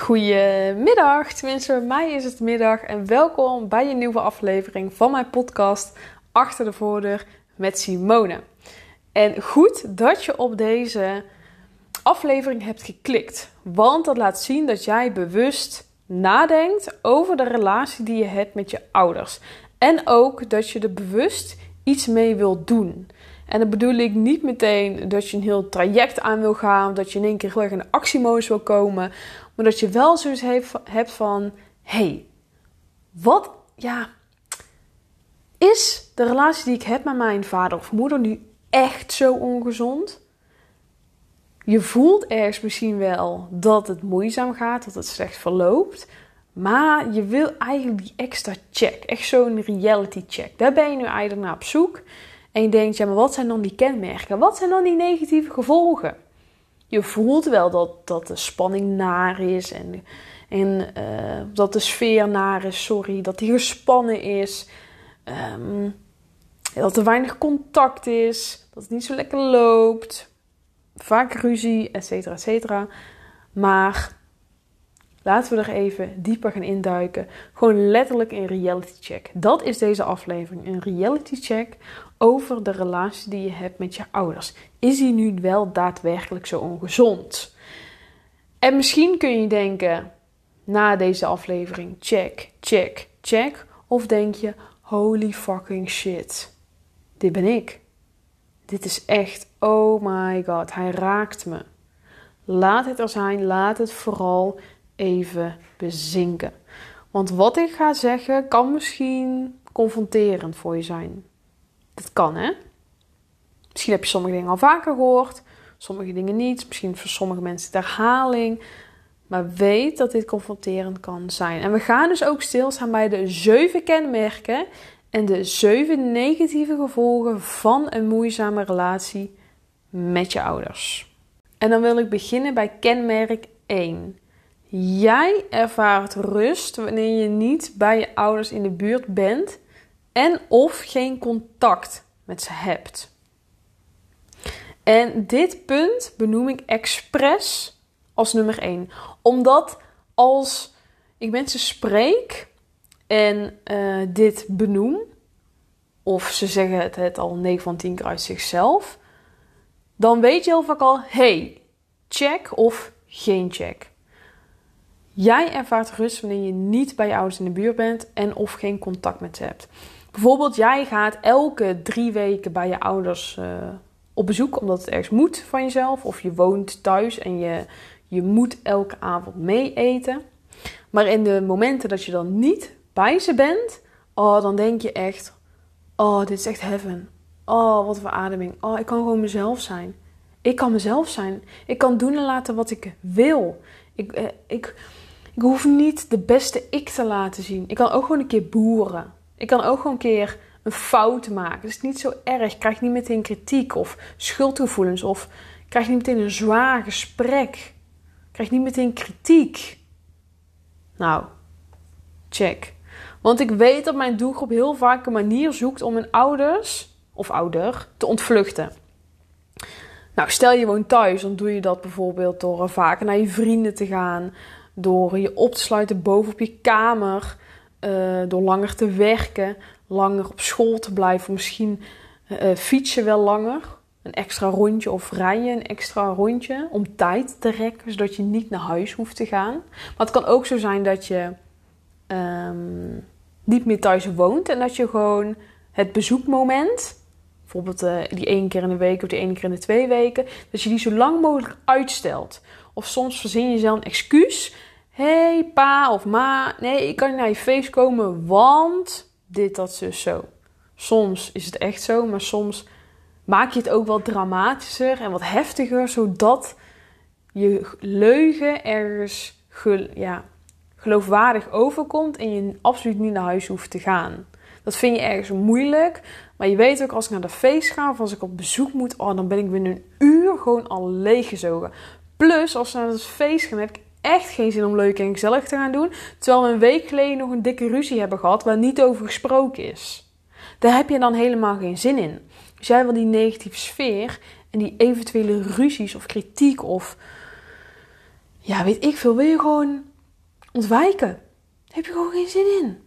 Goedemiddag, tenminste bij mij is het middag en welkom bij een nieuwe aflevering van mijn podcast Achter de Voordeur met Simone. En goed dat je op deze aflevering hebt geklikt, want dat laat zien dat jij bewust nadenkt over de relatie die je hebt met je ouders. En ook dat je er bewust iets mee wilt doen. En dan bedoel ik niet meteen dat je een heel traject aan wil gaan, dat je in één keer heel erg in de actiemodus wil komen, maar dat je wel zoiets hebt van: hey, wat, ja, is de relatie die ik heb met mijn vader of moeder nu echt zo ongezond? Je voelt ergens misschien wel dat het moeizaam gaat, dat het slecht verloopt. Maar je wil eigenlijk die extra check, echt zo'n reality check. Daar ben je nu eigenlijk naar op zoek. En je denkt, ja, maar wat zijn dan die kenmerken? Wat zijn dan die negatieve gevolgen? Je voelt wel dat, dat de spanning naar is en, en uh, dat de sfeer naar is, sorry, dat die gespannen is. Um, dat er weinig contact is, dat het niet zo lekker loopt. Vaak ruzie, et cetera, et cetera. Maar Laten we er even dieper gaan induiken. Gewoon letterlijk een reality check. Dat is deze aflevering. Een reality check over de relatie die je hebt met je ouders. Is die nu wel daadwerkelijk zo ongezond? En misschien kun je denken na deze aflevering: check, check, check. Of denk je: holy fucking shit. Dit ben ik. Dit is echt, oh my god, hij raakt me. Laat het er zijn, laat het vooral even bezinken. Want wat ik ga zeggen kan misschien confronterend voor je zijn. Dat kan hè. Misschien heb je sommige dingen al vaker gehoord, sommige dingen niet. Misschien voor sommige mensen de herhaling. Maar weet dat dit confronterend kan zijn. En we gaan dus ook stilstaan bij de zeven kenmerken en de zeven negatieve gevolgen van een moeizame relatie met je ouders. En dan wil ik beginnen bij kenmerk 1. Jij ervaart rust wanneer je niet bij je ouders in de buurt bent en of geen contact met ze hebt. En dit punt benoem ik expres als nummer 1. Omdat als ik mensen spreek en uh, dit benoem, of ze zeggen het, het al 9 van 10 keer uit zichzelf, dan weet je heel vaak al: hey, check of geen check. Jij ervaart rust wanneer je niet bij je ouders in de buurt bent en of geen contact met ze hebt. Bijvoorbeeld, jij gaat elke drie weken bij je ouders uh, op bezoek omdat het ergens moet van jezelf. Of je woont thuis en je, je moet elke avond mee eten. Maar in de momenten dat je dan niet bij ze bent, oh, dan denk je echt: Oh, dit is echt heaven. Oh, wat een verademing. Oh, ik kan gewoon mezelf zijn. Ik kan mezelf zijn. Ik kan doen en laten wat ik wil. Ik, eh, ik, ik hoef niet de beste ik te laten zien. Ik kan ook gewoon een keer boeren. Ik kan ook gewoon een keer een fout maken. Het is niet zo erg. Ik krijg niet meteen kritiek of schuldgevoelens. Of krijg niet meteen een zwaar gesprek. Krijg niet meteen kritiek. Nou, check. Want ik weet dat mijn doelgroep heel vaak een manier zoekt om hun ouders of ouder te ontvluchten. Nou, stel je woont thuis, dan doe je dat bijvoorbeeld door vaker naar je vrienden te gaan, door je op te sluiten boven op je kamer. Uh, door langer te werken. Langer op school te blijven. Misschien uh, fietsen wel langer. Een extra rondje of rijden een extra rondje. Om tijd te rekken. Zodat je niet naar huis hoeft te gaan. Maar het kan ook zo zijn dat je um, niet meer thuis woont. En dat je gewoon het bezoekmoment bijvoorbeeld uh, die één keer in de week of die één keer in de twee weken, dat je die zo lang mogelijk uitstelt. Of soms verzin je zelf een excuus hey, pa of ma, nee, ik kan niet naar je feest komen, want dit, dat, zus, zo. Soms is het echt zo, maar soms maak je het ook wat dramatischer en wat heftiger, zodat je leugen ergens ja, geloofwaardig overkomt en je absoluut niet naar huis hoeft te gaan. Dat vind je ergens moeilijk, maar je weet ook als ik naar de feest ga of als ik op bezoek moet, oh, dan ben ik binnen een uur gewoon al leeggezogen. Plus, als we naar het feest gaan, heb ik echt geen zin om leuk en gezellig te gaan doen. Terwijl we een week geleden nog een dikke ruzie hebben gehad waar niet over gesproken is. Daar heb je dan helemaal geen zin in. Dus jij wil die negatieve sfeer en die eventuele ruzies of kritiek of ja, weet ik veel, wil je gewoon ontwijken. Daar heb je gewoon geen zin in.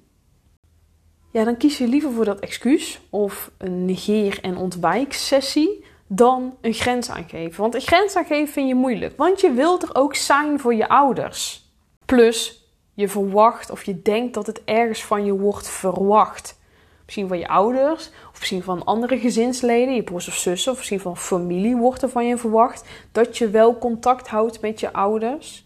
Ja, dan kies je liever voor dat excuus of een negeer- en ontwijksessie dan een grens aangeven. Want een grens aangeven vind je moeilijk, want je wilt er ook zijn voor je ouders. Plus, je verwacht of je denkt dat het ergens van je wordt verwacht. Misschien van je ouders, of misschien van andere gezinsleden, je broers of zussen, of misschien van familie wordt er van je verwacht dat je wel contact houdt met je ouders.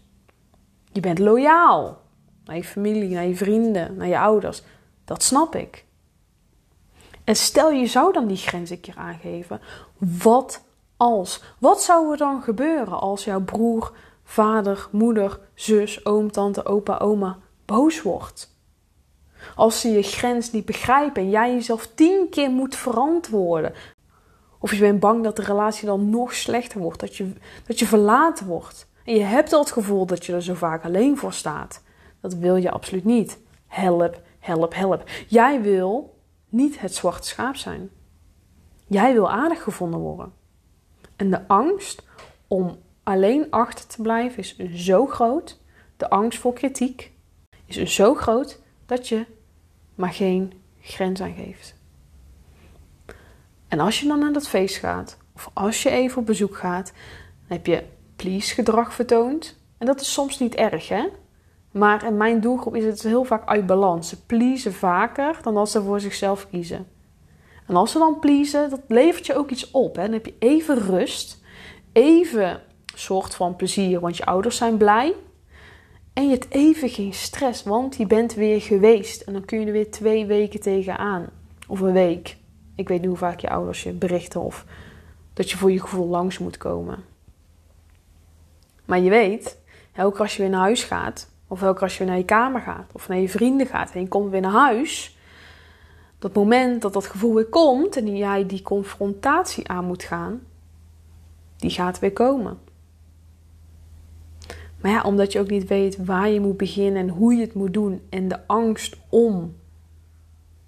Je bent loyaal naar je familie, naar je vrienden, naar je ouders. Dat snap ik. En stel je zou dan die grens een keer aangeven. Wat als? Wat zou er dan gebeuren als jouw broer, vader, moeder, zus, oom, tante, opa, oma boos wordt? Als ze je grens niet begrijpen en jij jezelf tien keer moet verantwoorden. Of je bent bang dat de relatie dan nog slechter wordt, dat je, dat je verlaten wordt. En je hebt al het gevoel dat je er zo vaak alleen voor staat. Dat wil je absoluut niet. Help, help, help. Jij wil niet het zwarte schaap zijn. Jij wil aardig gevonden worden. En de angst om alleen achter te blijven is zo groot. De angst voor kritiek is zo groot dat je maar geen grens aangeeft. En als je dan naar dat feest gaat, of als je even op bezoek gaat, dan heb je please gedrag vertoond. En dat is soms niet erg, hè? Maar in mijn doelgroep is het heel vaak uit balans. Ze pleasen vaker dan als ze voor zichzelf kiezen. En als ze dan pleasen, dat levert je ook iets op. Hè? Dan heb je even rust, even soort van plezier, want je ouders zijn blij. En je hebt even geen stress, want je bent weer geweest. En dan kun je er weer twee weken tegenaan. Of een week. Ik weet niet hoe vaak je ouders je berichten of dat je voor je gevoel langs moet komen. Maar je weet, elke keer als je weer naar huis gaat, of keer als je naar je kamer gaat, of naar je vrienden gaat en je komt weer naar huis, dat moment dat dat gevoel weer komt en jij die confrontatie aan moet gaan, die gaat weer komen. Maar ja, omdat je ook niet weet waar je moet beginnen en hoe je het moet doen en de angst om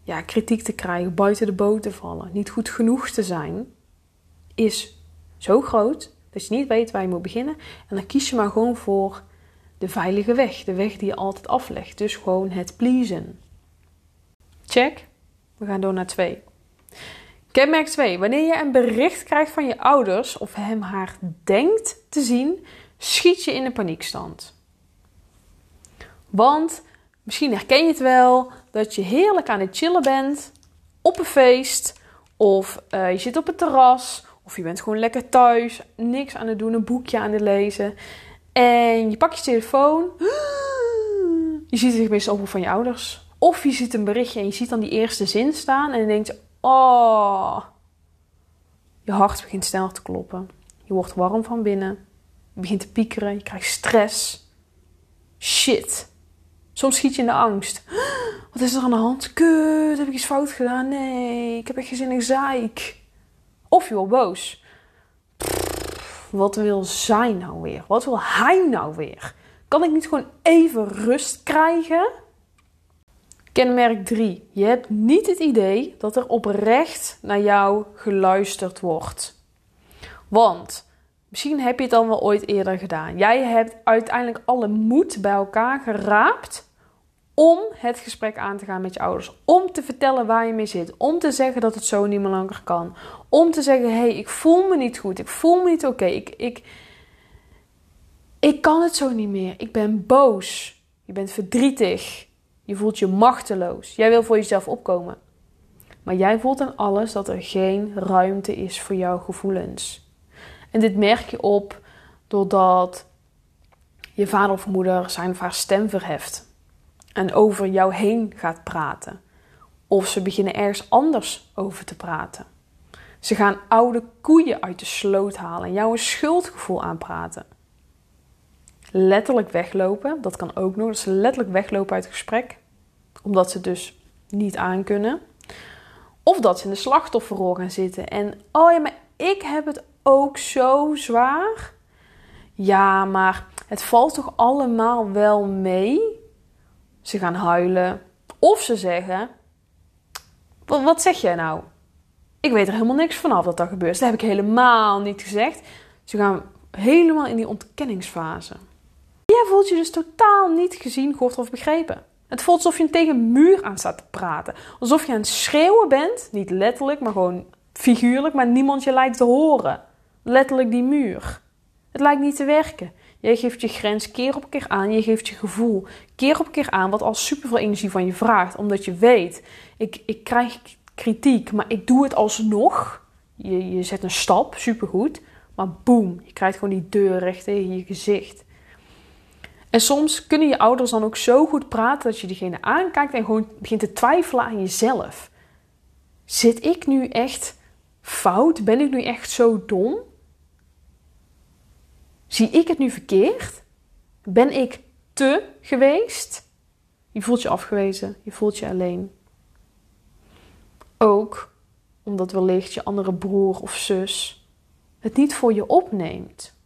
ja, kritiek te krijgen, buiten de boot te vallen, niet goed genoeg te zijn, is zo groot dat je niet weet waar je moet beginnen. En dan kies je maar gewoon voor de veilige weg, de weg die je altijd aflegt. Dus gewoon het pleasen. Check. We gaan door naar 2. Kenmerk 2. Wanneer je een bericht krijgt van je ouders of hem haar denkt te zien, schiet je in de paniekstand. Want misschien herken je het wel dat je heerlijk aan het chillen bent op een feest of uh, je zit op het terras of je bent gewoon lekker thuis, niks aan het doen, een boekje aan het lezen en je pakt je telefoon. Je ziet het meestal oproep van je ouders. Of je ziet een berichtje en je ziet dan die eerste zin staan en je denkt: Oh, je hart begint sneller te kloppen. Je wordt warm van binnen. Je begint te piekeren. Je krijgt stress. Shit. Soms schiet je in de angst. Wat is er aan de hand? Kut, heb ik iets fout gedaan? Nee, ik heb echt geen zin in zeik. Of je wordt boos. Wat wil zij nou weer? Wat wil hij nou weer? Kan ik niet gewoon even rust krijgen? Kenmerk 3. Je hebt niet het idee dat er oprecht naar jou geluisterd wordt. Want misschien heb je het dan wel ooit eerder gedaan. Jij hebt uiteindelijk alle moed bij elkaar geraapt om het gesprek aan te gaan met je ouders. Om te vertellen waar je mee zit. Om te zeggen dat het zo niet meer langer kan. Om te zeggen: hé, hey, ik voel me niet goed. Ik voel me niet oké. Ik, ik, ik kan het zo niet meer. Ik ben boos. Je bent verdrietig. Je voelt je machteloos. Jij wil voor jezelf opkomen. Maar jij voelt aan alles dat er geen ruimte is voor jouw gevoelens. En dit merk je op doordat je vader of moeder zijn of haar stem verheft en over jou heen gaat praten. Of ze beginnen ergens anders over te praten. Ze gaan oude koeien uit de sloot halen en jou een schuldgevoel aanpraten. Letterlijk weglopen, dat kan ook nog. Dat ze letterlijk weglopen uit het gesprek, omdat ze dus niet aankunnen. Of dat ze in de slachtofferrol gaan zitten en, oh ja, maar ik heb het ook zo zwaar. Ja, maar het valt toch allemaal wel mee? Ze gaan huilen. Of ze zeggen: wat, zeg jij nou? Ik weet er helemaal niks vanaf dat dat gebeurt. Dat heb ik helemaal niet gezegd. Ze gaan helemaal in die ontkenningsfase. jij voelt je dus totaal niet gezien, gehoord of begrepen. Het voelt alsof je tegen een muur aan staat te praten. Alsof je aan het schreeuwen bent. Niet letterlijk, maar gewoon figuurlijk. Maar niemand je lijkt te horen. Letterlijk die muur. Het lijkt niet te werken. Jij geeft je grens keer op keer aan. Je geeft je gevoel keer op keer aan. Wat al superveel energie van je vraagt. Omdat je weet, ik, ik krijg kritiek, maar ik doe het alsnog. Je, je zet een stap, supergoed. Maar boem, je krijgt gewoon die deur recht tegen je gezicht. En soms kunnen je ouders dan ook zo goed praten dat je diegene aankijkt en gewoon begint te twijfelen aan jezelf. Zit ik nu echt fout? Ben ik nu echt zo dom? Zie ik het nu verkeerd? Ben ik te geweest? Je voelt je afgewezen, je voelt je alleen. Ook omdat wellicht je andere broer of zus het niet voor je opneemt.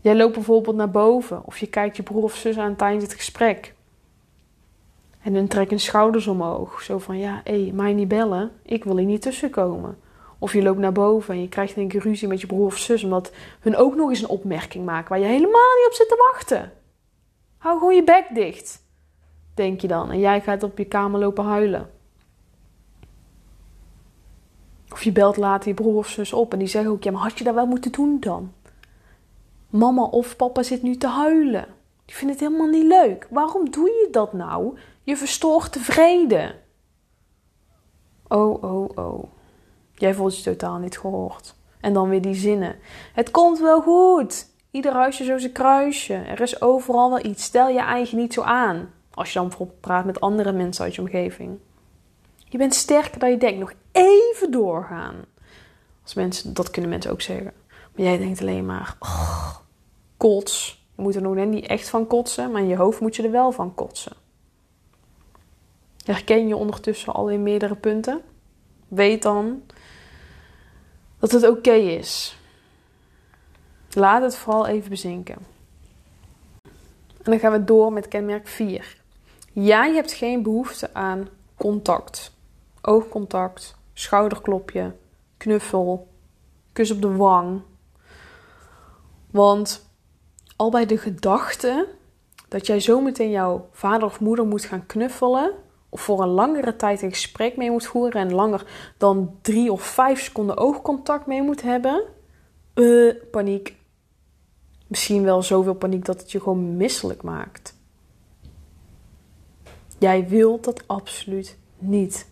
Jij loopt bijvoorbeeld naar boven of je kijkt je broer of zus aan tijdens het gesprek. En dan trek je schouders omhoog. Zo van, ja, hé, mij niet bellen. Ik wil hier niet tussenkomen. Of je loopt naar boven en je krijgt een keer ruzie met je broer of zus... omdat hun ook nog eens een opmerking maken waar je helemaal niet op zit te wachten. Hou gewoon je bek dicht, denk je dan. En jij gaat op je kamer lopen huilen. Of je belt later je broer of zus op en die zeggen ook... ja, maar had je dat wel moeten doen dan? Mama of papa zit nu te huilen. Die vindt het helemaal niet leuk. Waarom doe je dat nou? Je verstoort de vrede. Oh, oh, oh. Jij voelt je totaal niet gehoord. En dan weer die zinnen. Het komt wel goed. Ieder huisje zo zijn kruisje. Er is overal wel iets. Stel je eigen niet zo aan. Als je dan bijvoorbeeld praat met andere mensen uit je omgeving. Je bent sterker dan je denkt. Nog even doorgaan. Als mensen, dat kunnen mensen ook zeggen. Maar jij denkt alleen maar, oh, kots. Je moet er nog niet echt van kotsen, maar in je hoofd moet je er wel van kotsen. Herken je ondertussen al in meerdere punten? Weet dan dat het oké is. Laat het vooral even bezinken. En dan gaan we door met kenmerk 4. Jij hebt geen behoefte aan contact. Oogcontact, schouderklopje, knuffel, kus op de wang. Want al bij de gedachte dat jij zometeen jouw vader of moeder moet gaan knuffelen, voor een langere tijd een gesprek mee moet voeren en langer dan drie of vijf seconden oogcontact mee moet hebben, uh, paniek. Misschien wel zoveel paniek dat het je gewoon misselijk maakt. Jij wilt dat absoluut niet.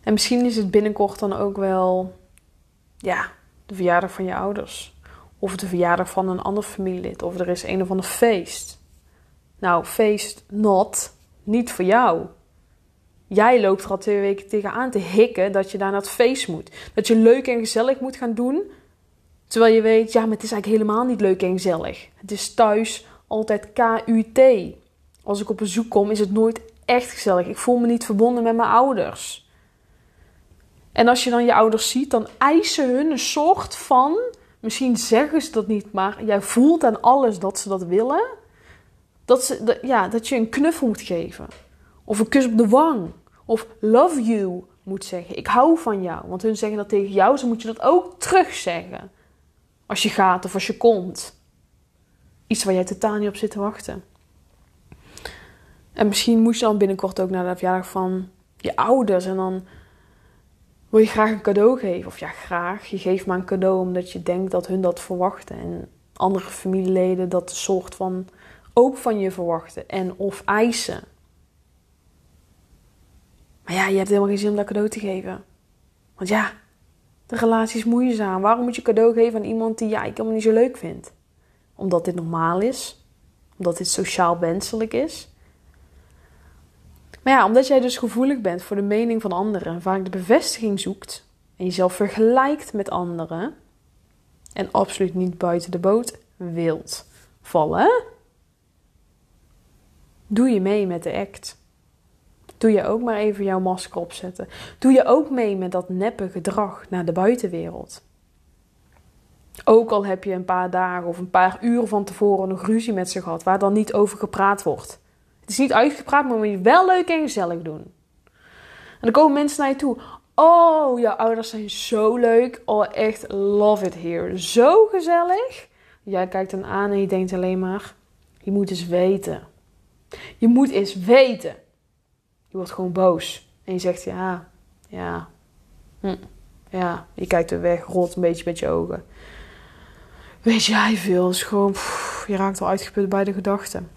En misschien is het binnenkort dan ook wel, ja, de verjaardag van je ouders. Of de verjaardag van een ander familielid. Of er is een of ander feest. Nou, feest not. Niet voor jou. Jij loopt er al twee weken tegenaan te hikken dat je daar naar het feest moet. Dat je leuk en gezellig moet gaan doen. Terwijl je weet, ja, maar het is eigenlijk helemaal niet leuk en gezellig. Het is thuis altijd KUT. Als ik op bezoek kom, is het nooit echt gezellig. Ik voel me niet verbonden met mijn ouders. En als je dan je ouders ziet, dan eisen hun een soort van. Misschien zeggen ze dat niet, maar jij voelt aan alles dat ze dat willen. Dat, ze, ja, dat je een knuffel moet geven. Of een kus op de wang. Of love you moet zeggen. Ik hou van jou. Want hun zeggen dat tegen jou, dus moet je dat ook terug zeggen. Als je gaat of als je komt. Iets waar jij totaal niet op zit te wachten. En misschien moet je dan binnenkort ook naar de verjaardag van je ouders. En dan wil je graag een cadeau geven. Of ja, graag. Je geeft maar een cadeau omdat je denkt dat hun dat verwachten. En andere familieleden dat soort van ook van je verwachten en of eisen. Maar ja, je hebt helemaal geen zin om dat cadeau te geven. Want ja, de relatie is moeizaam. Waarom moet je cadeau geven aan iemand die jij helemaal niet zo leuk vindt? Omdat dit normaal is? Omdat dit sociaal wenselijk is? Maar ja, omdat jij dus gevoelig bent voor de mening van anderen en vaak de bevestiging zoekt en jezelf vergelijkt met anderen en absoluut niet buiten de boot wilt vallen, Doe je mee met de act? Doe je ook maar even jouw masker opzetten? Doe je ook mee met dat neppe gedrag naar de buitenwereld? Ook al heb je een paar dagen of een paar uur van tevoren nog ruzie met ze gehad, waar dan niet over gepraat wordt. Het is niet uitgepraat, maar moet je wel leuk en gezellig doen. En dan komen mensen naar je toe. Oh, jouw ouders zijn zo leuk. Oh, echt love it here. Zo gezellig. Jij kijkt hem aan en je denkt alleen maar: je moet eens weten. Je moet eens weten. Je wordt gewoon boos. En je zegt: ja, ja, hm, ja. Je kijkt er weg, rolt een beetje met je ogen. Weet jij veel? is gewoon, je raakt al uitgeput bij de gedachten.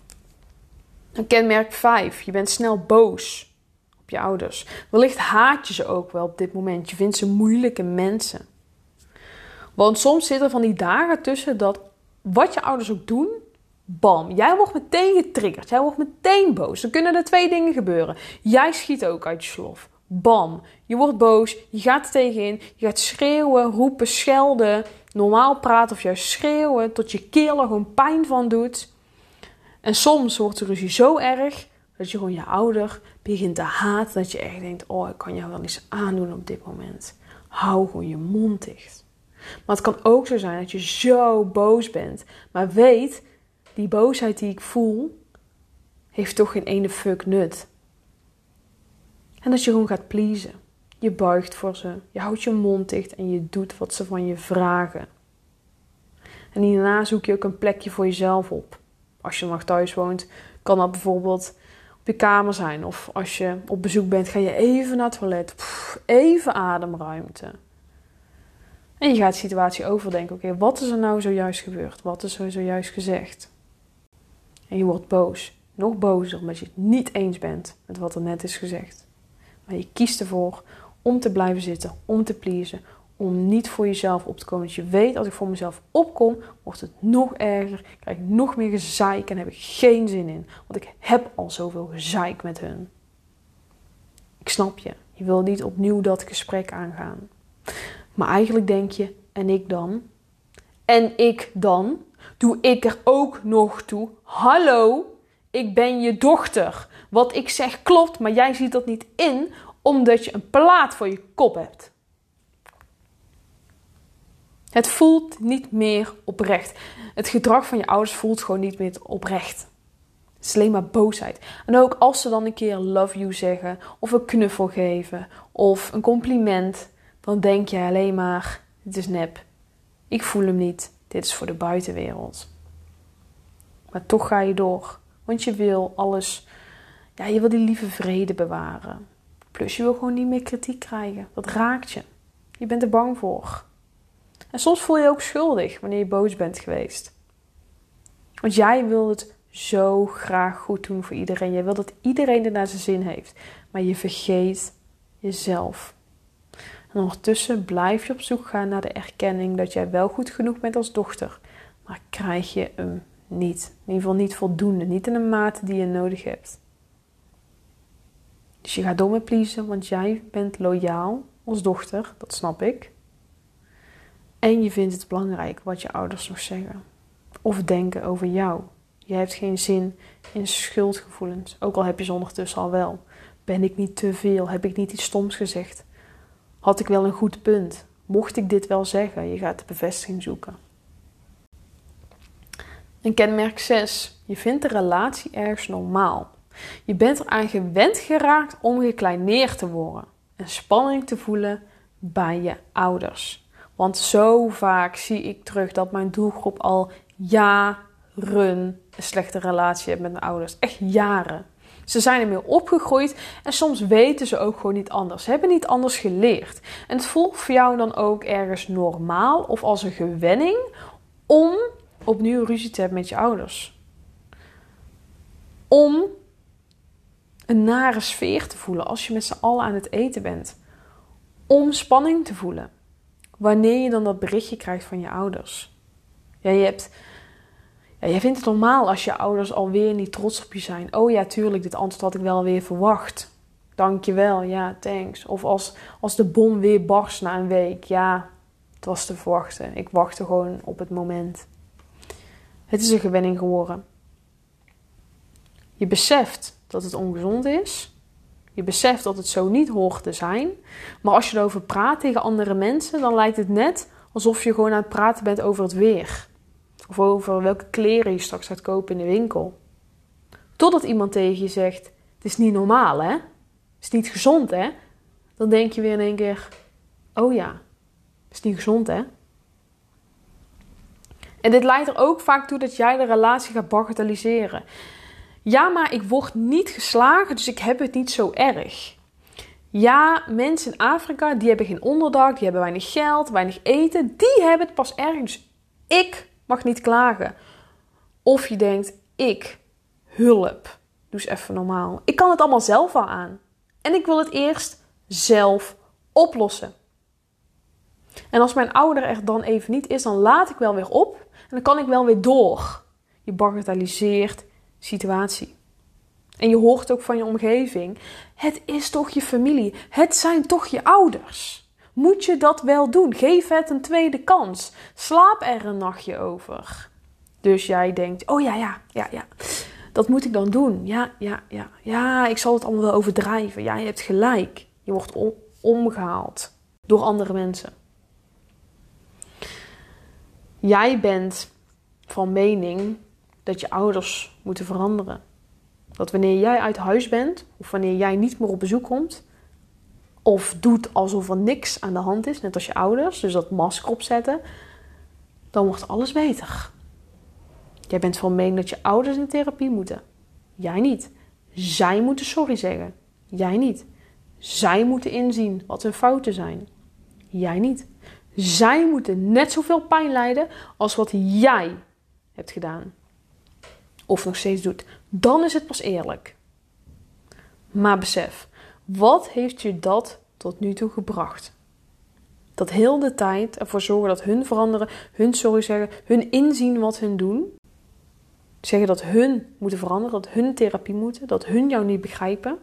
En kenmerk 5. Je bent snel boos op je ouders. Wellicht haat je ze ook wel op dit moment. Je vindt ze moeilijke mensen. Want soms zitten er van die dagen tussen dat wat je ouders ook doen, bam, jij wordt meteen getriggerd. Jij wordt meteen boos. Dan kunnen er twee dingen gebeuren. Jij schiet ook uit je slof. Bam, je wordt boos, je gaat er tegenin, je gaat schreeuwen, roepen, schelden, normaal praten of juist schreeuwen tot je keel er gewoon pijn van doet. En soms wordt de ruzie zo erg dat je gewoon je ouder begint te haten. Dat je echt denkt: Oh, ik kan jou wel eens aandoen op dit moment. Hou gewoon je mond dicht. Maar het kan ook zo zijn dat je zo boos bent. Maar weet, die boosheid die ik voel, heeft toch geen ene fuck nut. En dat je gewoon gaat pleasen. Je buigt voor ze, je houdt je mond dicht en je doet wat ze van je vragen. En hierna zoek je ook een plekje voor jezelf op als je nog thuis woont, kan dat bijvoorbeeld op je kamer zijn. Of als je op bezoek bent, ga je even naar het toilet. even ademruimte. En je gaat de situatie overdenken. Oké, wat is er nou zojuist gebeurd? Wat is er zojuist gezegd? En je wordt boos. Nog bozer omdat je het niet eens bent met wat er net is gezegd. Maar je kiest ervoor om te blijven zitten, om te pleasen, om niet voor jezelf op te komen. Dus je weet, als ik voor mezelf opkom, wordt het nog erger. Krijg ik nog meer gezeik en heb ik geen zin in. Want ik heb al zoveel gezeik met hun. Ik snap je. Je wil niet opnieuw dat gesprek aangaan. Maar eigenlijk denk je, en ik dan? En ik dan? Doe ik er ook nog toe? Hallo, ik ben je dochter. Wat ik zeg klopt, maar jij ziet dat niet in omdat je een plaat voor je kop hebt. Het voelt niet meer oprecht. Het gedrag van je ouders voelt gewoon niet meer oprecht. Het is alleen maar boosheid. En ook als ze dan een keer love you zeggen, of een knuffel geven, of een compliment, dan denk je alleen maar: dit is nep. Ik voel hem niet. Dit is voor de buitenwereld. Maar toch ga je door. Want je wil alles. Ja, je wil die lieve vrede bewaren. Plus je wil gewoon niet meer kritiek krijgen. Dat raakt je. Je bent er bang voor. En soms voel je je ook schuldig wanneer je boos bent geweest. Want jij wil het zo graag goed doen voor iedereen. Jij wil dat iedereen er naar zijn zin heeft. Maar je vergeet jezelf. En ondertussen blijf je op zoek gaan naar de erkenning dat jij wel goed genoeg bent als dochter. Maar krijg je hem niet. In ieder geval niet voldoende. Niet in een mate die je nodig hebt. Dus je gaat door met pleasen, want jij bent loyaal als dochter. Dat snap ik. En je vindt het belangrijk wat je ouders nog zeggen of denken over jou. Je hebt geen zin in schuldgevoelens, ook al heb je ze ondertussen al wel. Ben ik niet te veel? Heb ik niet iets stoms gezegd? Had ik wel een goed punt? Mocht ik dit wel zeggen? Je gaat de bevestiging zoeken. En kenmerk 6. Je vindt de relatie ergens normaal. Je bent eraan gewend geraakt om gekleineerd te worden en spanning te voelen bij je ouders. Want zo vaak zie ik terug dat mijn doelgroep al jaren een slechte relatie heeft met mijn ouders. Echt jaren. Ze zijn ermee opgegroeid en soms weten ze ook gewoon niet anders. Ze hebben niet anders geleerd. En het voelt voor jou dan ook ergens normaal of als een gewenning om opnieuw ruzie te hebben met je ouders. Om een nare sfeer te voelen als je met z'n allen aan het eten bent. Om spanning te voelen wanneer je dan dat berichtje krijgt van je ouders. Ja, je hebt, jij vindt het normaal als je ouders alweer niet trots op je zijn. Oh ja, tuurlijk, dit antwoord had ik wel weer verwacht. Dankjewel, ja, thanks. Of als, als de bom weer barst na een week. Ja, het was te verwachten. Ik wachtte gewoon op het moment. Het is een gewenning geworden. Je beseft dat het ongezond is. Je beseft dat het zo niet hoort te zijn. Maar als je erover praat tegen andere mensen, dan lijkt het net alsof je gewoon aan het praten bent over het weer. Of over welke kleren je straks gaat kopen in de winkel. Totdat iemand tegen je zegt: Het is niet normaal, hè? Het is niet gezond, hè? Dan denk je weer in één keer: Oh ja, het is niet gezond, hè? En dit leidt er ook vaak toe dat jij de relatie gaat bagatelliseren. Ja, maar ik word niet geslagen, dus ik heb het niet zo erg. Ja, mensen in Afrika, die hebben geen onderdak, die hebben weinig geld, weinig eten. Die hebben het pas erg, dus ik mag niet klagen. Of je denkt, ik, hulp, doe eens even normaal. Ik kan het allemaal zelf al aan. En ik wil het eerst zelf oplossen. En als mijn ouder er dan even niet is, dan laat ik wel weer op en dan kan ik wel weer door. Je bagatelliseert situatie. En je hoort ook van je omgeving: het is toch je familie, het zijn toch je ouders. Moet je dat wel doen? Geef het een tweede kans. Slaap er een nachtje over. Dus jij denkt: oh ja, ja, ja, ja. Dat moet ik dan doen. Ja, ja, ja. Ja, ik zal het allemaal wel overdrijven. Ja, je hebt gelijk. Je wordt omgehaald door andere mensen. Jij bent van mening dat je ouders moeten veranderen. Dat wanneer jij uit huis bent, of wanneer jij niet meer op bezoek komt, of doet alsof er niks aan de hand is, net als je ouders, dus dat masker opzetten, dan wordt alles beter. Jij bent van mening dat je ouders in therapie moeten. Jij niet. Zij moeten sorry zeggen. Jij niet. Zij moeten inzien wat hun fouten zijn. Jij niet. Zij moeten net zoveel pijn lijden als wat jij hebt gedaan. Of nog steeds doet. Dan is het pas eerlijk. Maar besef, wat heeft je dat tot nu toe gebracht? Dat heel de tijd ervoor zorgen dat hun veranderen, hun sorry zeggen, hun inzien wat hun doen. Zeggen dat hun moeten veranderen, dat hun therapie moeten, dat hun jou niet begrijpen.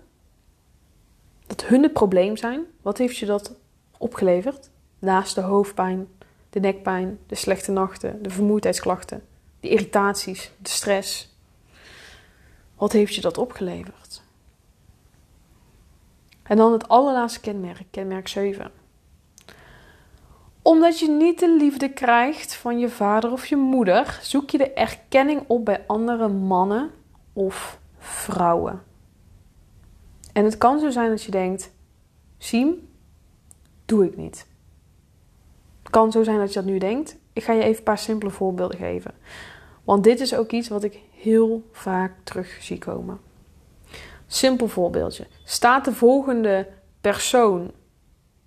Dat hun het probleem zijn. Wat heeft je dat opgeleverd? Naast de hoofdpijn, de nekpijn, de slechte nachten, de vermoeidheidsklachten, de irritaties, de stress. Wat heeft je dat opgeleverd? En dan het allerlaatste kenmerk, kenmerk 7. Omdat je niet de liefde krijgt van je vader of je moeder, zoek je de erkenning op bij andere mannen of vrouwen. En het kan zo zijn dat je denkt: Siem, doe ik niet. Het kan zo zijn dat je dat nu denkt. Ik ga je even een paar simpele voorbeelden geven. Want dit is ook iets wat ik heel vaak terug zie komen. Simpel voorbeeldje. Staat de volgende persoon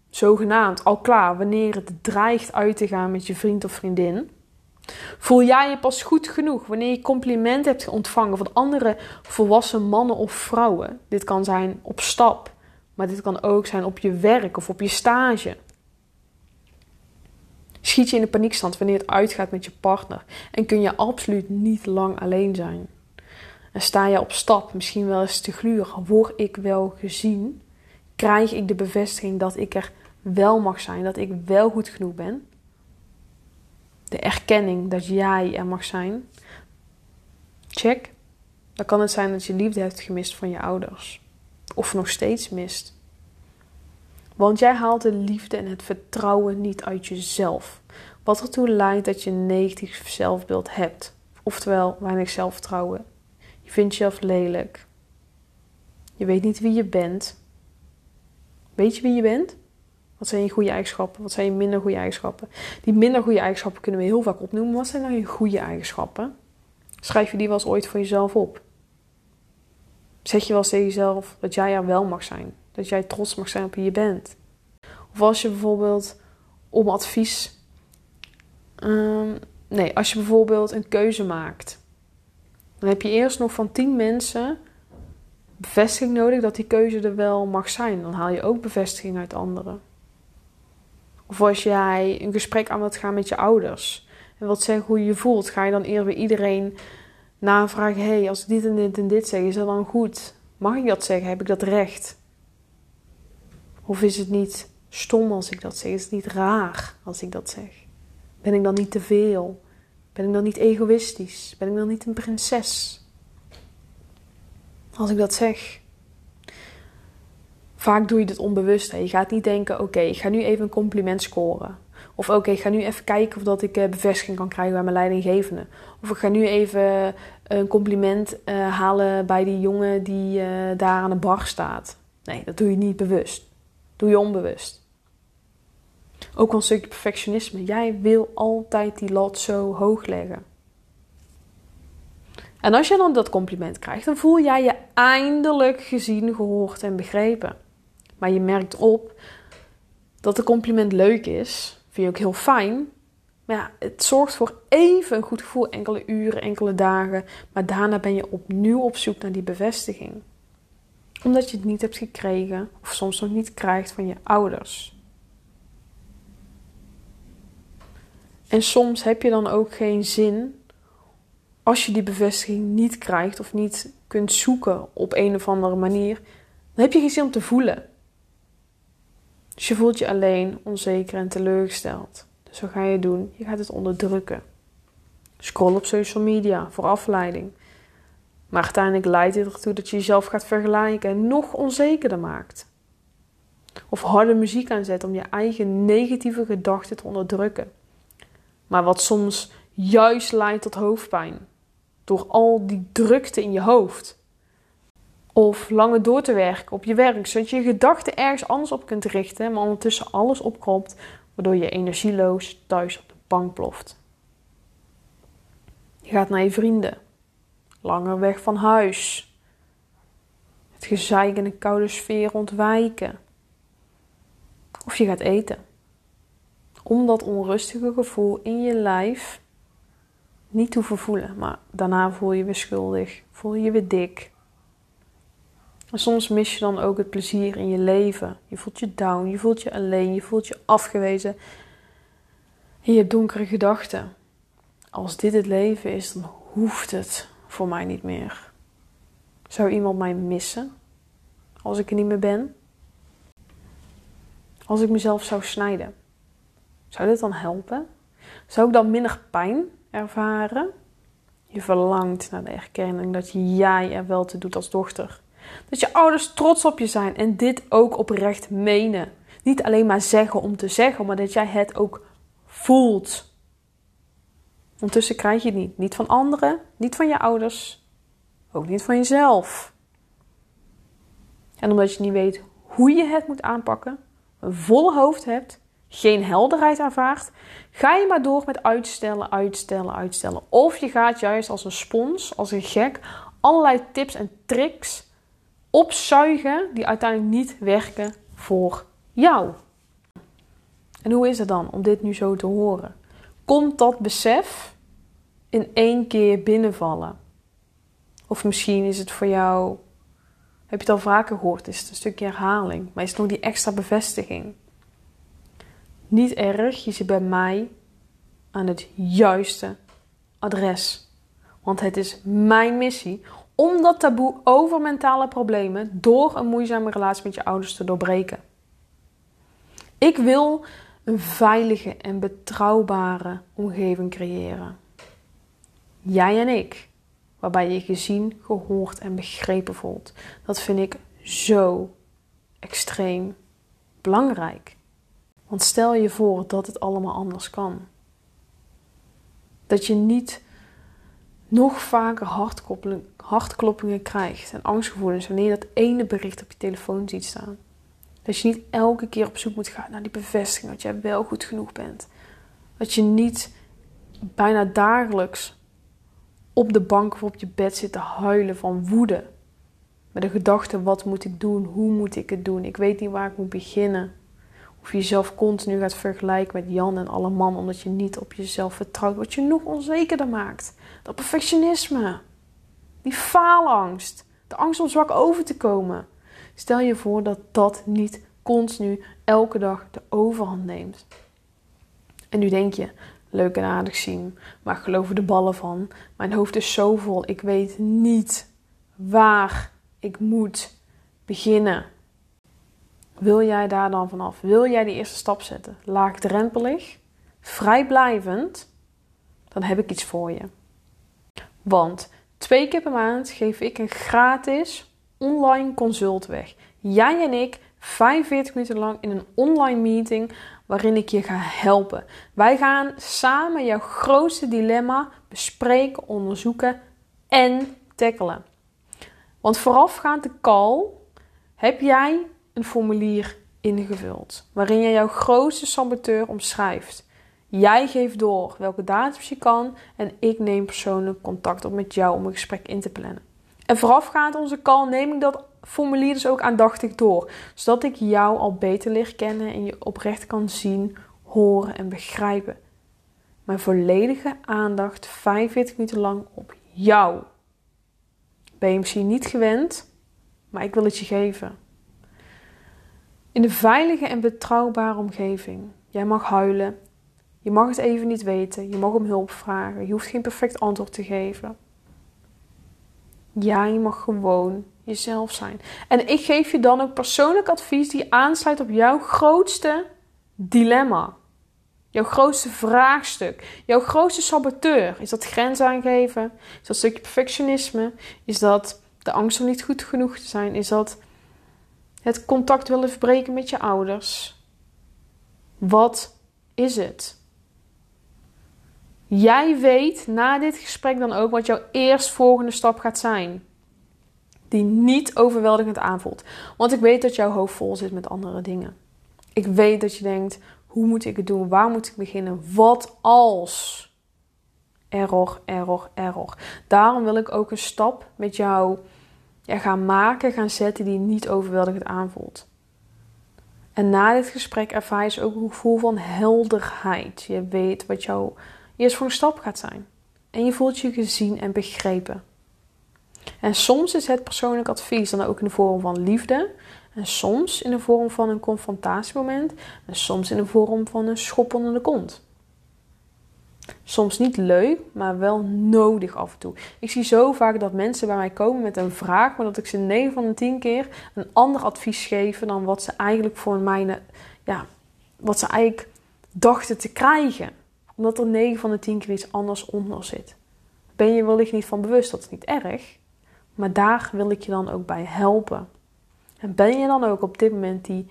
zogenaamd al klaar wanneer het dreigt uit te gaan met je vriend of vriendin? Voel jij je pas goed genoeg wanneer je compliment hebt ontvangen van andere volwassen mannen of vrouwen? Dit kan zijn op stap, maar dit kan ook zijn op je werk of op je stage. Schiet je in de paniekstand wanneer het uitgaat met je partner en kun je absoluut niet lang alleen zijn. En sta je op stap, misschien wel eens te gluren, word ik wel gezien? Krijg ik de bevestiging dat ik er wel mag zijn, dat ik wel goed genoeg ben? De erkenning dat jij er mag zijn. Check. Dan kan het zijn dat je liefde hebt gemist van je ouders. Of nog steeds mist. Want jij haalt de liefde en het vertrouwen niet uit jezelf. Wat ertoe leidt dat je een negatief zelfbeeld hebt. Oftewel, weinig zelfvertrouwen. Je vindt jezelf lelijk. Je weet niet wie je bent. Weet je wie je bent? Wat zijn je goede eigenschappen? Wat zijn je minder goede eigenschappen? Die minder goede eigenschappen kunnen we heel vaak opnoemen. Wat zijn nou je goede eigenschappen? Schrijf je die wel eens ooit voor jezelf op? Zeg je wel eens tegen jezelf dat jij er wel mag zijn? Dat jij trots mag zijn op wie je bent? Of als je bijvoorbeeld om advies. Um, nee, als je bijvoorbeeld een keuze maakt. Dan heb je eerst nog van tien mensen bevestiging nodig dat die keuze er wel mag zijn. Dan haal je ook bevestiging uit anderen. Of als jij een gesprek aan wilt gaan met je ouders en wilt zeggen hoe je je voelt, ga je dan eerder bij iedereen navragen: hey, als ik dit en dit en dit zeg, is dat dan goed? Mag ik dat zeggen? Heb ik dat recht? Of is het niet stom als ik dat zeg? Is het niet raar als ik dat zeg? Ben ik dan niet te veel? Ben ik dan niet egoïstisch? Ben ik dan niet een prinses? Als ik dat zeg. Vaak doe je dit onbewust. Je gaat niet denken: oké, ik ga nu even een compliment scoren. Of oké, ik ga nu even kijken of dat ik eh, bevestiging kan krijgen bij mijn leidinggevende. Of ik ga nu even een compliment uh, halen bij die jongen die uh, daar aan de bar staat. Nee, dat doe je niet bewust. Doe je onbewust. Ook wel een stukje perfectionisme. Jij wil altijd die lat zo hoog leggen. En als je dan dat compliment krijgt, dan voel jij je eindelijk gezien, gehoord en begrepen. Maar je merkt op dat de compliment leuk is, vind je ook heel fijn. Maar ja, het zorgt voor even een goed gevoel, enkele uren, enkele dagen. Maar daarna ben je opnieuw op zoek naar die bevestiging. Omdat je het niet hebt gekregen, of soms nog niet krijgt van je ouders. En soms heb je dan ook geen zin als je die bevestiging niet krijgt of niet kunt zoeken op een of andere manier, dan heb je geen zin om te voelen. Dus je voelt je alleen, onzeker en teleurgesteld. Dus wat ga je doen? Je gaat het onderdrukken. Scroll op social media voor afleiding. Maar uiteindelijk leidt dit ertoe dat je jezelf gaat vergelijken en nog onzekerder maakt. Of harde muziek aanzet om je eigen negatieve gedachten te onderdrukken. Maar wat soms juist leidt tot hoofdpijn. Door al die drukte in je hoofd. Of langer door te werken op je werk, zodat je je gedachten ergens anders op kunt richten, maar ondertussen alles opkropt, waardoor je energieloos thuis op de bank ploft. Je gaat naar je vrienden, langer weg van huis, het gezeik een koude sfeer ontwijken. Of je gaat eten. Om dat onrustige gevoel in je lijf niet te voelen, maar daarna voel je weer schuldig, voel je je weer dik. En soms mis je dan ook het plezier in je leven. Je voelt je down, je voelt je alleen, je voelt je afgewezen. En je hebt donkere gedachten. Als dit het leven is, dan hoeft het voor mij niet meer. Zou iemand mij missen als ik er niet meer ben? Als ik mezelf zou snijden, zou dit dan helpen? Zou ik dan minder pijn ervaren? Je verlangt naar de erkenning dat jij er wel te doet als dochter. Dat je ouders trots op je zijn en dit ook oprecht menen. Niet alleen maar zeggen om te zeggen, maar dat jij het ook voelt. Ondertussen krijg je het niet. Niet van anderen, niet van je ouders, ook niet van jezelf. En omdat je niet weet hoe je het moet aanpakken, een volle hoofd hebt, geen helderheid ervaart, ga je maar door met uitstellen, uitstellen, uitstellen. Of je gaat juist als een spons, als een gek, allerlei tips en tricks opzuigen die uiteindelijk niet werken voor jou. En hoe is het dan om dit nu zo te horen? Komt dat besef in één keer binnenvallen? Of misschien is het voor jou, heb je het al vaker gehoord, is het een stukje herhaling, maar is het nog die extra bevestiging? Niet erg, je zit bij mij aan het juiste adres. Want het is mijn missie om dat taboe over mentale problemen door een moeizame relatie met je ouders te doorbreken. Ik wil een veilige en betrouwbare omgeving creëren. Jij en ik, waarbij je gezien, gehoord en begrepen voelt. Dat vind ik zo extreem belangrijk. Want stel je voor dat het allemaal anders kan. Dat je niet nog vaker hartkloppingen krijgt en angstgevoelens wanneer je dat ene bericht op je telefoon ziet staan. Dat je niet elke keer op zoek moet gaan naar die bevestiging dat jij wel goed genoeg bent. Dat je niet bijna dagelijks op de bank of op je bed zit te huilen van woede. Met de gedachte: wat moet ik doen? Hoe moet ik het doen? Ik weet niet waar ik moet beginnen. Of je jezelf continu gaat vergelijken met Jan en alle man omdat je niet op jezelf vertrouwt, wat je nog onzekerder maakt. Dat perfectionisme, die faalangst, de angst om zwak over te komen. Stel je voor dat dat niet continu elke dag de overhand neemt. En nu denk je, leuk en aardig zien, maar geloof er de ballen van. Mijn hoofd is zo vol, ik weet niet waar ik moet beginnen. Wil jij daar dan vanaf? Wil jij die eerste stap zetten? Laagdrempelig, vrijblijvend? Dan heb ik iets voor je. Want twee keer per maand geef ik een gratis online consult weg. Jij en ik 45 minuten lang in een online meeting waarin ik je ga helpen. Wij gaan samen jouw grootste dilemma bespreken, onderzoeken en tackelen. Want voorafgaand de call heb jij een formulier ingevuld. Waarin je jouw grootste saboteur omschrijft. Jij geeft door welke datums je kan en ik neem persoonlijk contact op met jou om een gesprek in te plannen. En voorafgaand onze call neem ik dat formulier dus ook aandachtig door, zodat ik jou al beter leer kennen en je oprecht kan zien, horen en begrijpen. Mijn volledige aandacht 45 minuten lang op jou. Ben je misschien niet gewend, maar ik wil het je geven. In een veilige en betrouwbare omgeving. Jij mag huilen. Je mag het even niet weten. Je mag om hulp vragen. Je hoeft geen perfect antwoord te geven. Ja, je mag gewoon jezelf zijn. En ik geef je dan ook persoonlijk advies die aansluit op jouw grootste dilemma. Jouw grootste vraagstuk. Jouw grootste saboteur. Is dat grens aangeven? Is dat stukje perfectionisme? Is dat de angst om niet goed genoeg te zijn? Is dat het contact willen verbreken met je ouders? Wat is het? Jij weet na dit gesprek dan ook wat jouw eerstvolgende stap gaat zijn. Die niet overweldigend aanvoelt. Want ik weet dat jouw hoofd vol zit met andere dingen. Ik weet dat je denkt: hoe moet ik het doen? Waar moet ik beginnen? Wat als? Error, error, error. Daarom wil ik ook een stap met jou ja, gaan maken, gaan zetten die niet overweldigend aanvoelt. En na dit gesprek ervaar je ook een gevoel van helderheid. Je weet wat jouw eerstvolgende stap gaat zijn. En je voelt je gezien en begrepen. En soms is het persoonlijk advies dan ook in de vorm van liefde. En soms in de vorm van een confrontatiemoment. En soms in de vorm van een schop onder de kont. Soms niet leuk, maar wel nodig af en toe. Ik zie zo vaak dat mensen bij mij komen met een vraag, maar dat ik ze 9 van de 10 keer een ander advies geef dan wat ze eigenlijk voor mij, ja, wat ze eigenlijk dachten te krijgen. Omdat er 9 van de 10 keer iets anders onder zit. Ben je wellicht niet van bewust, dat is niet erg. Maar daar wil ik je dan ook bij helpen. En ben je dan ook op dit moment die,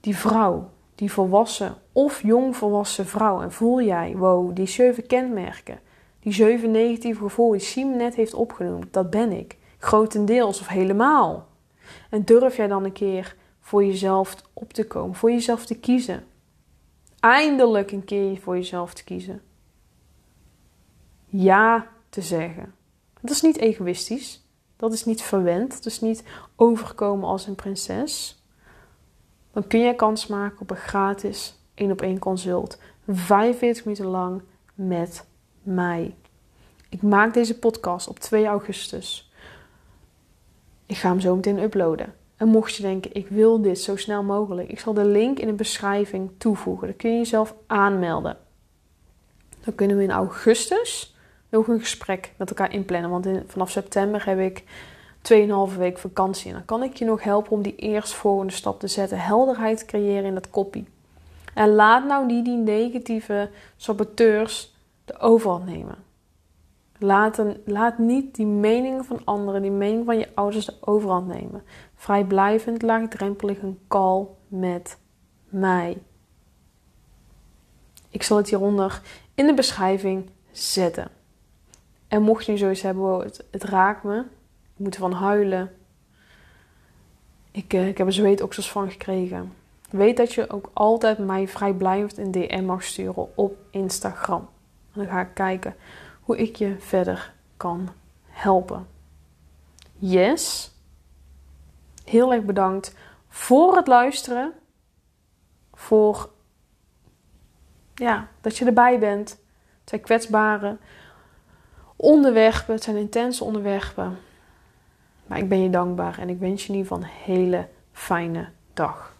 die vrouw, die volwassen of jongvolwassen vrouw, en voel jij, wow, die zeven kenmerken, die zeven negatieve gevoelens die Sim net heeft opgenoemd, dat ben ik. Grotendeels of helemaal. En durf jij dan een keer voor jezelf op te komen, voor jezelf te kiezen. Eindelijk een keer voor jezelf te kiezen. Ja te zeggen. Dat is niet egoïstisch. Dat is niet verwend. Dat is niet overkomen als een prinses. Dan kun je kans maken op een gratis 1 op 1 consult. 45 minuten lang met mij. Ik maak deze podcast op 2 augustus. Ik ga hem zo meteen uploaden. En mocht je denken, ik wil dit zo snel mogelijk, ik zal de link in de beschrijving toevoegen. Dan kun je jezelf aanmelden. Dan kunnen we in augustus nog een gesprek met elkaar inplannen. Want vanaf september heb ik 2,5 week vakantie. En dan kan ik je nog helpen om die eerstvolgende stap te zetten. Helderheid creëren in dat kopie. En laat nou niet die negatieve saboteurs de overhand nemen. Laat, laat niet die meningen van anderen, die mening van je ouders de overhand nemen. Vrijblijvend, laagdrempelig een call met mij. Ik zal het hieronder in de beschrijving zetten. En mocht je zoiets hebben, het, het raakt me, ik moet ervan huilen. Ik, uh, ik heb er zweetoksels van gekregen. Weet dat je ook altijd mij vrijblijvend een DM mag sturen op Instagram. En dan ga ik kijken hoe ik je verder kan helpen. Yes. Heel erg bedankt voor het luisteren. Voor ja, dat je erbij bent. Het zijn kwetsbare onderwerpen. Het zijn intense onderwerpen. Maar ik ben je dankbaar en ik wens je in ieder geval een hele fijne dag.